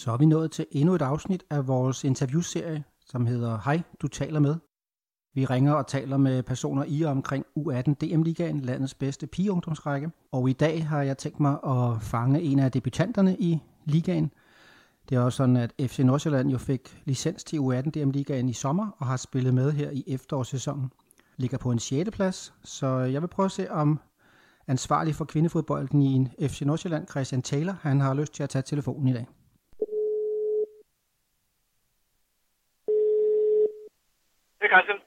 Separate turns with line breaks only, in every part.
Så er vi nået til endnu et afsnit af vores interviewserie, som hedder Hej, du taler med. Vi ringer og taler med personer i og omkring U18 DM-ligaen, landets bedste pigeungdomsrække. Og i dag har jeg tænkt mig at fange en af debutanterne i ligaen. Det er også sådan, at FC Nordsjælland jo fik licens til U18 DM-ligaen i sommer og har spillet med her i efterårssæsonen. Ligger på en 6. plads, så jeg vil prøve at se, om ansvarlig for kvindefodbolden i FC Nordsjælland, Christian Taylor, han har lyst til at tage telefonen i dag.
Hej Christian.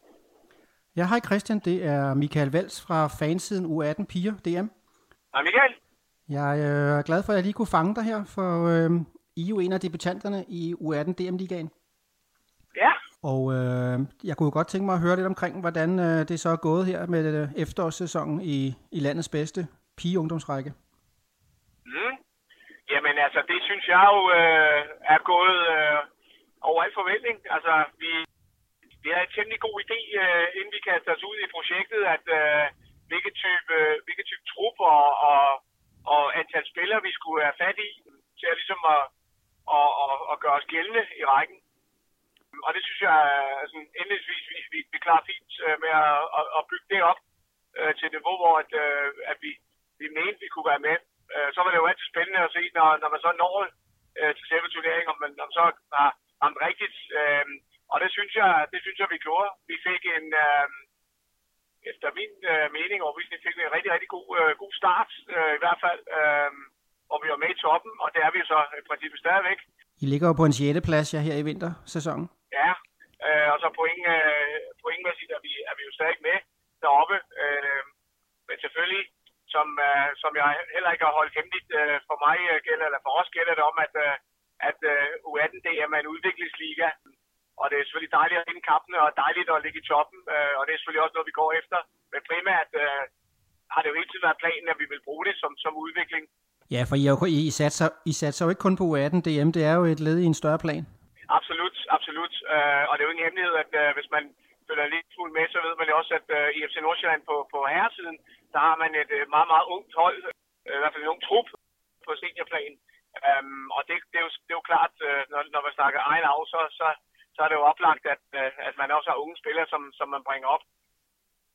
Ja, hej Christian. Det er Michael Vels fra fansiden U18 Piger DM.
Hej Michael.
Jeg øh, er glad for, at jeg lige kunne fange dig her, for øh, I er jo en af debutanterne i U18 DM-ligaen.
Ja.
Og øh, jeg kunne godt tænke mig at høre lidt omkring, hvordan øh, det så er gået her med øh, efterårssæsonen i, i landets bedste pigeungdomsrække.
Mm. Jamen altså, det synes jeg jo øh, er gået øh, over al forventning. Altså, vi, vi en temmelig god idé, øh, inden vi kaster os ud i projektet, at øh, hvilke type, øh, hvilke type trup og, og, og antal spillere, vi skulle have fat i, til at ligesom at, at, at, at gøre os gældende i rækken. Og det synes jeg, øh, altså, endeligvis, vi, vi, vi klarer fint øh, med at, at, at bygge det op øh, til et niveau, hvor at, øh, at vi, vi mente, vi kunne være med. Øh, så var det jo altid spændende at se, når, når man så når øh, til selve turneringen, om man om så har ramt rigtigt. Øh, og det synes jeg, det synes jeg, vi gjorde. Vi fik en, øh, efter min øh, mening, vi fik en rigtig, rigtig god, øh, god start, øh, i hvert fald. Øh, og vi var med i toppen, og det er vi så i princippet stadigvæk.
I ligger jo på en 6. plads ja, her i vintersæsonen.
Ja, øh, og så point, øh, pointmæssigt er vi, er vi jo stadig med deroppe. Øh, men selvfølgelig, som, øh, som jeg heller ikke har holdt hemmeligt øh, for mig øh, gælder, eller for os gælder det om, at, øh, at øh, U18 det er en udviklingsliga. Og det er selvfølgelig dejligt at vinde kampene, og dejligt at ligge i toppen, øh, og det er selvfølgelig også noget, vi går efter. Men primært øh, har det jo hele tiden været planen, at vi vil bruge det som, som udvikling.
Ja, for I, jo, I, satser, I satser jo ikke kun på U18 DM, det er jo et led i en større plan.
Absolut, absolut. Øh, og det er jo ingen hemmelighed, at øh, hvis man følger lidt smule med, så ved man jo også, at øh, i FC Nordsjælland på, på herresiden, der har man et øh, meget, meget ungt hold, øh, i hvert fald en ung trup på seniorplan. Um, og det, det, er jo, det er jo klart, øh, når, når man snakker egen af, så, så, så er det jo oplagt, at, øh, at man også har unge spillere, som, som man bringer op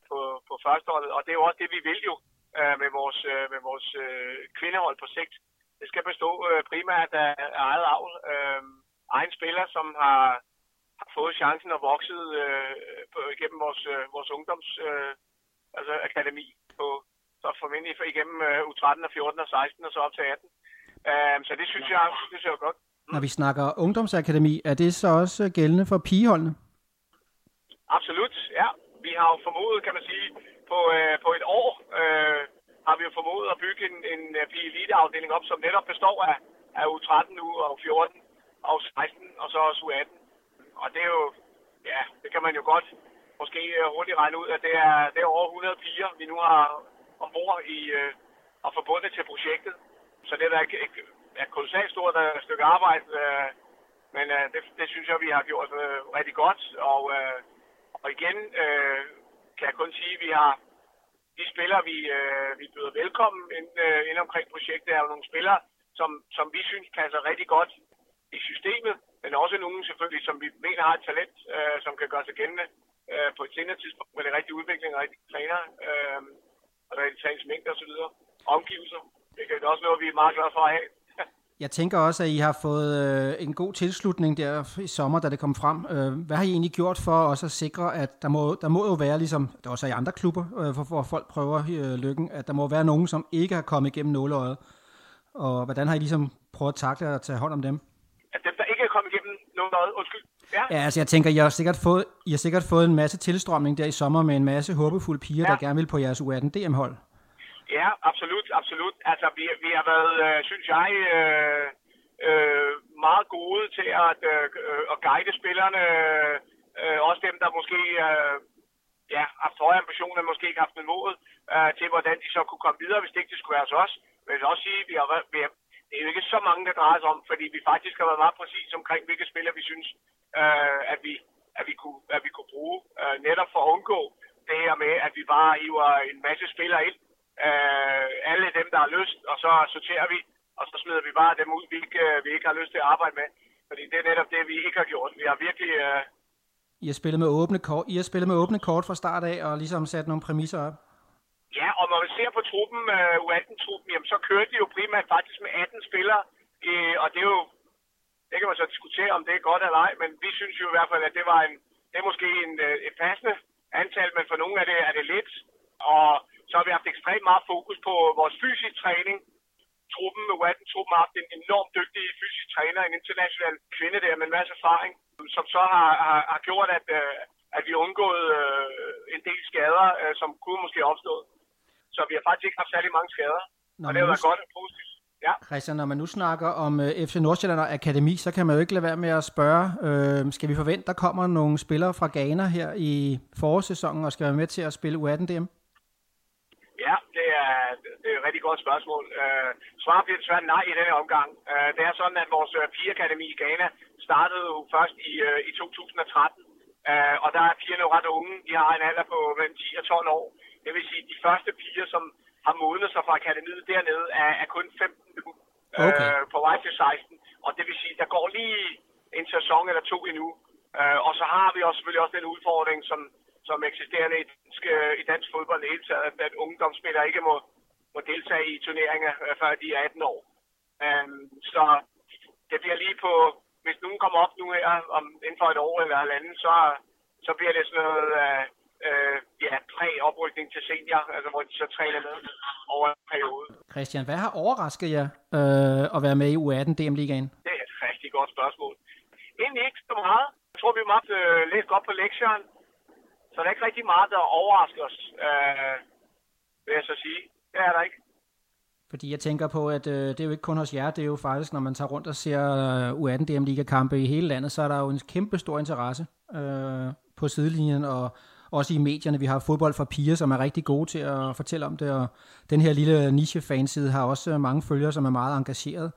på, på førsteholdet. Og det er jo også det, vi vil jo øh, med vores, øh, med vores øh, kvindehold på sigt. Det skal bestå øh, primært af, af eget avl. Øh, egen spiller, som har, har fået chancen og vokset øh, på, igennem vores, øh, vores ungdoms øh, altså akademi på så formentlig igennem øh, U13 og 14 og 16 og så op til 18. Øh, så det synes jeg, det synes jeg er godt.
Når vi snakker ungdomsakademi, er det så også gældende for pigeholdene?
Absolut, ja. Vi har jo formodet, kan man sige, på, øh, på et år øh, har vi jo formodet at bygge en, en øh, pige op, som netop består af, af U13 nu og 14 og 16 og så også U18. Og det er jo, ja, det kan man jo godt måske øh, hurtigt regne ud, at det er, det er over 100 piger, vi nu har ombord i, øh, og forbundet til projektet. Så det er da et, et, er kolossalt stort uh, stykke arbejde, uh, men uh, det, det synes jeg, vi har gjort uh, rigtig godt. Og, uh, og igen uh, kan jeg kun sige, at vi har de spillere, vi, uh, vi byder velkommen ind, uh, ind omkring projektet, er jo nogle spillere, som, som vi synes passer rigtig godt i systemet, men også nogle selvfølgelig, som vi mener har et talent, uh, som kan gøre sig gældende uh, på et senere tidspunkt med det rigtige udvikling og rigtige træner, uh, og rigtige træningsmængder osv. Omgivelser. Det er også noget, vi er meget glade for at have.
Jeg tænker også, at I har fået øh, en god tilslutning der i sommer, da det kom frem. Øh, hvad har I egentlig gjort for også at sikre, at der må, der må jo være, ligesom der også er i andre klubber, øh, for, hvor folk prøver øh, lykken, at der må være nogen, som ikke har kommet igennem nåleøjet. Og hvordan har I ligesom prøvet at takle at tage hånd om dem?
At dem, der ikke er kommet igennem nåleøjet, undskyld. Ja.
ja, altså jeg tænker, I har, sikkert fået, I har sikkert fået en masse tilstrømning der i sommer med en masse håbefulde piger, ja. der gerne vil på jeres U18 DM-hold.
Ja, absolut, absolut. Altså, vi, vi har været, øh, synes jeg, øh, øh, meget gode til at, øh, at guide spillerne. Øh, også dem, der måske øh, ja, har haft høje ambitioner, måske ikke haft mod øh, til, hvordan de så kunne komme videre, hvis det ikke det skulle være hos os. Men jeg vil også sige, vi har, vi har, det er jo ikke så mange, der drejer sig om, fordi vi faktisk har været meget præcise omkring, hvilke spillere vi synes, øh, at, vi, at, vi kunne, at vi kunne bruge. Øh, netop for at undgå det her med, at vi bare hiver en masse spillere ind, øh, alle dem, der har lyst, og så sorterer vi, og så smider vi bare dem ud, vi ikke, øh, vi ikke har lyst til at arbejde med. Fordi det er netop det, vi ikke har gjort. Vi har virkelig... Øh...
I har spillet med åbne kort, I har spillet med åbne kort fra start af, og ligesom sat nogle præmisser op.
Ja, og når vi ser på truppen, uh, U18-truppen, jamen, så kørte de jo primært faktisk med 18 spillere. Uh, og det er jo, det kan man så diskutere, om det er godt eller ej, men vi synes jo i hvert fald, at det var en, det er måske en, uh, et passende antal, men for nogle af det er det lidt. Og så har vi haft ekstremt meget fokus på vores fysisk træning. Truppen med U18-truppen har haft en enormt dygtig fysisk træner, en international kvinde der med en masse erfaring, som så har, har, har gjort, at, uh, at vi har undgået uh, en del skader, uh, som kunne måske opstået. Så vi har faktisk ikke haft særlig mange skader, Nå, og det har været godt og positivt. Ja.
Christian, når man nu snakker om FC Nordsjælland og Akademi, så kan man jo ikke lade være med at spørge, uh, skal vi forvente, der kommer nogle spillere fra Ghana her i forårssæsonen og skal være med til at spille U18-DM?
Er, det er et rigtig godt spørgsmål. Uh, svaret bliver desværre nej i denne omgang. Uh, det er sådan, at vores uh, pigeakademi i Ghana startede jo først i, uh, i 2013. Uh, og der er pigerne jo ret unge. De har en alder på mellem 10 og 12 år. Det vil sige, at de første piger, som har modnet sig fra akademiet dernede, er, er kun 15 nu okay. øh, på vej til 16. Og det vil sige, at der går lige en sæson eller to endnu. Øh, og så har vi også selvfølgelig også den udfordring, som, som eksisterende i dansk, øh, i dansk fodbold hele taget, at, at ungdomsspillere ikke må, må deltage i turneringer, øh, før de er 18 år. Øh, så det bliver lige på, hvis nogen kommer op nu her om, inden for et år eller andet, så, så bliver det sådan noget... Øh, øh, ja, præ-oprykning til senior, altså hvor de så træner med over en periode.
Christian, hvad har overrasket jer øh, at være med i U18 DM-ligaen?
Det er et rigtig godt spørgsmål. Egentlig ikke så meget. Jeg tror, vi har øh, læst godt på lektionen, så der er ikke rigtig meget, der overrasker os, øh, vil jeg så sige. Det er der ikke.
Fordi jeg tænker på, at øh, det er jo ikke kun hos jer, det er jo faktisk, når man tager rundt og ser øh, U18 DM Liga kampe i hele landet, så er der jo en kæmpe stor interesse øh, på sidelinjen, og også i medierne. Vi har fodbold for piger, som er rigtig gode til at fortælle om det, og den her lille niche-fanside har også mange følgere, som er meget engageret.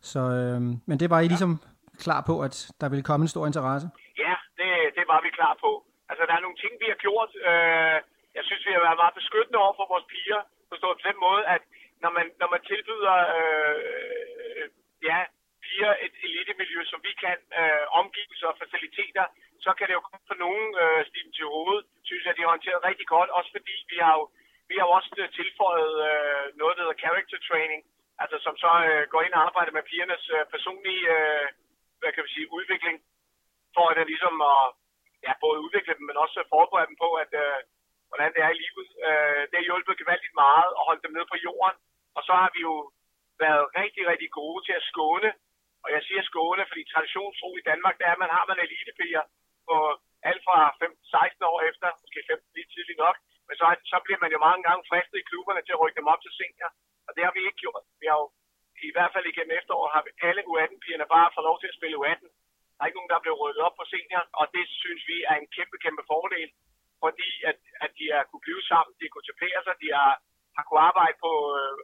Så, øh, men det var I ligesom klar på, at der ville komme en stor interesse?
Ja, det, det var vi klar på. Altså, der er nogle ting, vi har gjort. Øh, jeg synes, vi har været meget beskyttende over for vores piger, forstået på den måde, at når man, når man tilbyder øh, ja, piger et elitemiljø, som vi kan, øh, omgivelser og faciliteter, så kan det jo komme for nogen øh, stigen til hovedet, synes jeg, de har håndteret rigtig godt, også fordi vi har jo, vi har jo også øh, tilføjet øh, noget, der hedder character training, altså som så øh, går ind og arbejder med pigernes øh, personlige, øh, hvad kan vi sige, udvikling, for at det ligesom at, ja, både udvikle dem, men også forberede dem på, at øh, hvordan det er i livet. Øh, det har hjulpet gevaldigt meget at holde dem nede på jorden, og så har vi jo været rigtig, rigtig gode til at skåne, og jeg siger skåne, fordi traditionstro i Danmark, det er, at man har man elitepiger, på alt fra 15-16 år efter, måske 15 lige tidligt nok, men så, så bliver man jo mange gange fristet i klubberne til at rykke dem op til senior, og det har vi ikke gjort. Vi har jo i hvert fald igennem efteråret har vi alle U18-pigerne bare fået lov til at spille U18. Der er ikke nogen, der er blevet rykket op på senior, og det synes vi er en kæmpe, kæmpe fordel, fordi at, at de har kunne blive sammen, de har kunne tapere sig, de har, har kunne arbejde på øh,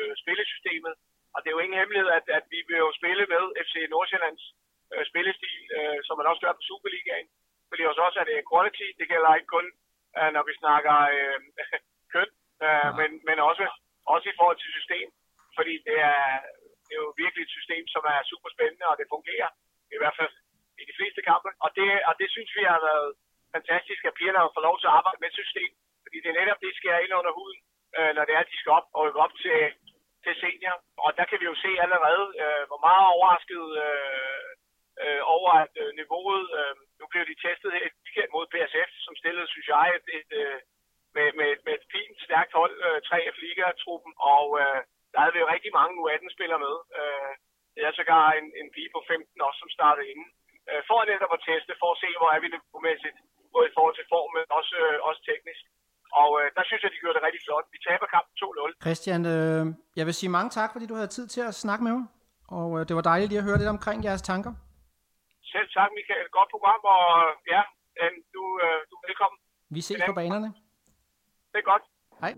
øh, spillesystemet, og det er jo ingen hemmelighed, at, at vi vil jo spille med FC Nordsjællands øh, spillestil, øh, som man også gør på Superligaen. Fordi også også er det quality, det gælder ikke kun, øh, når vi snakker øh, køn, øh, men, men også, også i forhold til system. Fordi det er, det er jo virkelig et system, som er super spændende, og det fungerer i hvert fald i de fleste kampe. Og det, og det synes vi har været fantastisk, at pigerne har fået lov til at arbejde med system. Fordi det er netop det, skærer ind under huden, øh, når det er, at de skal op og op til, til senior. Og der kan vi jo se allerede, øh, hvor meget overrasket øh, øh, over at øh, niveauet, øh, nu blev de testet et weekend mod PSF, som stillede, synes jeg, et, et, øh, med, med, med et fint, stærkt hold, øh, 3F Liga-truppen, og øh, der havde vi jo rigtig mange U18-spillere med. Øh, det er sågar en, en pige på 15 også, som startede inden. Øh, for at netop at teste, for at se, hvor er vi niveaumæssigt, både i forhold til form, men også, øh, også teknisk. Og øh, der synes jeg, de gjorde det rigtig flot. Vi taber kampen 2-0.
Christian, øh, jeg vil sige mange tak, fordi du havde tid til at snakke med mig. Og øh, det var dejligt lige at høre lidt omkring jeres tanker.
Selv tak, Michael. Godt program, og ja, du, øh, du er velkommen.
Vi ses på banerne.
Det er godt.
Hej.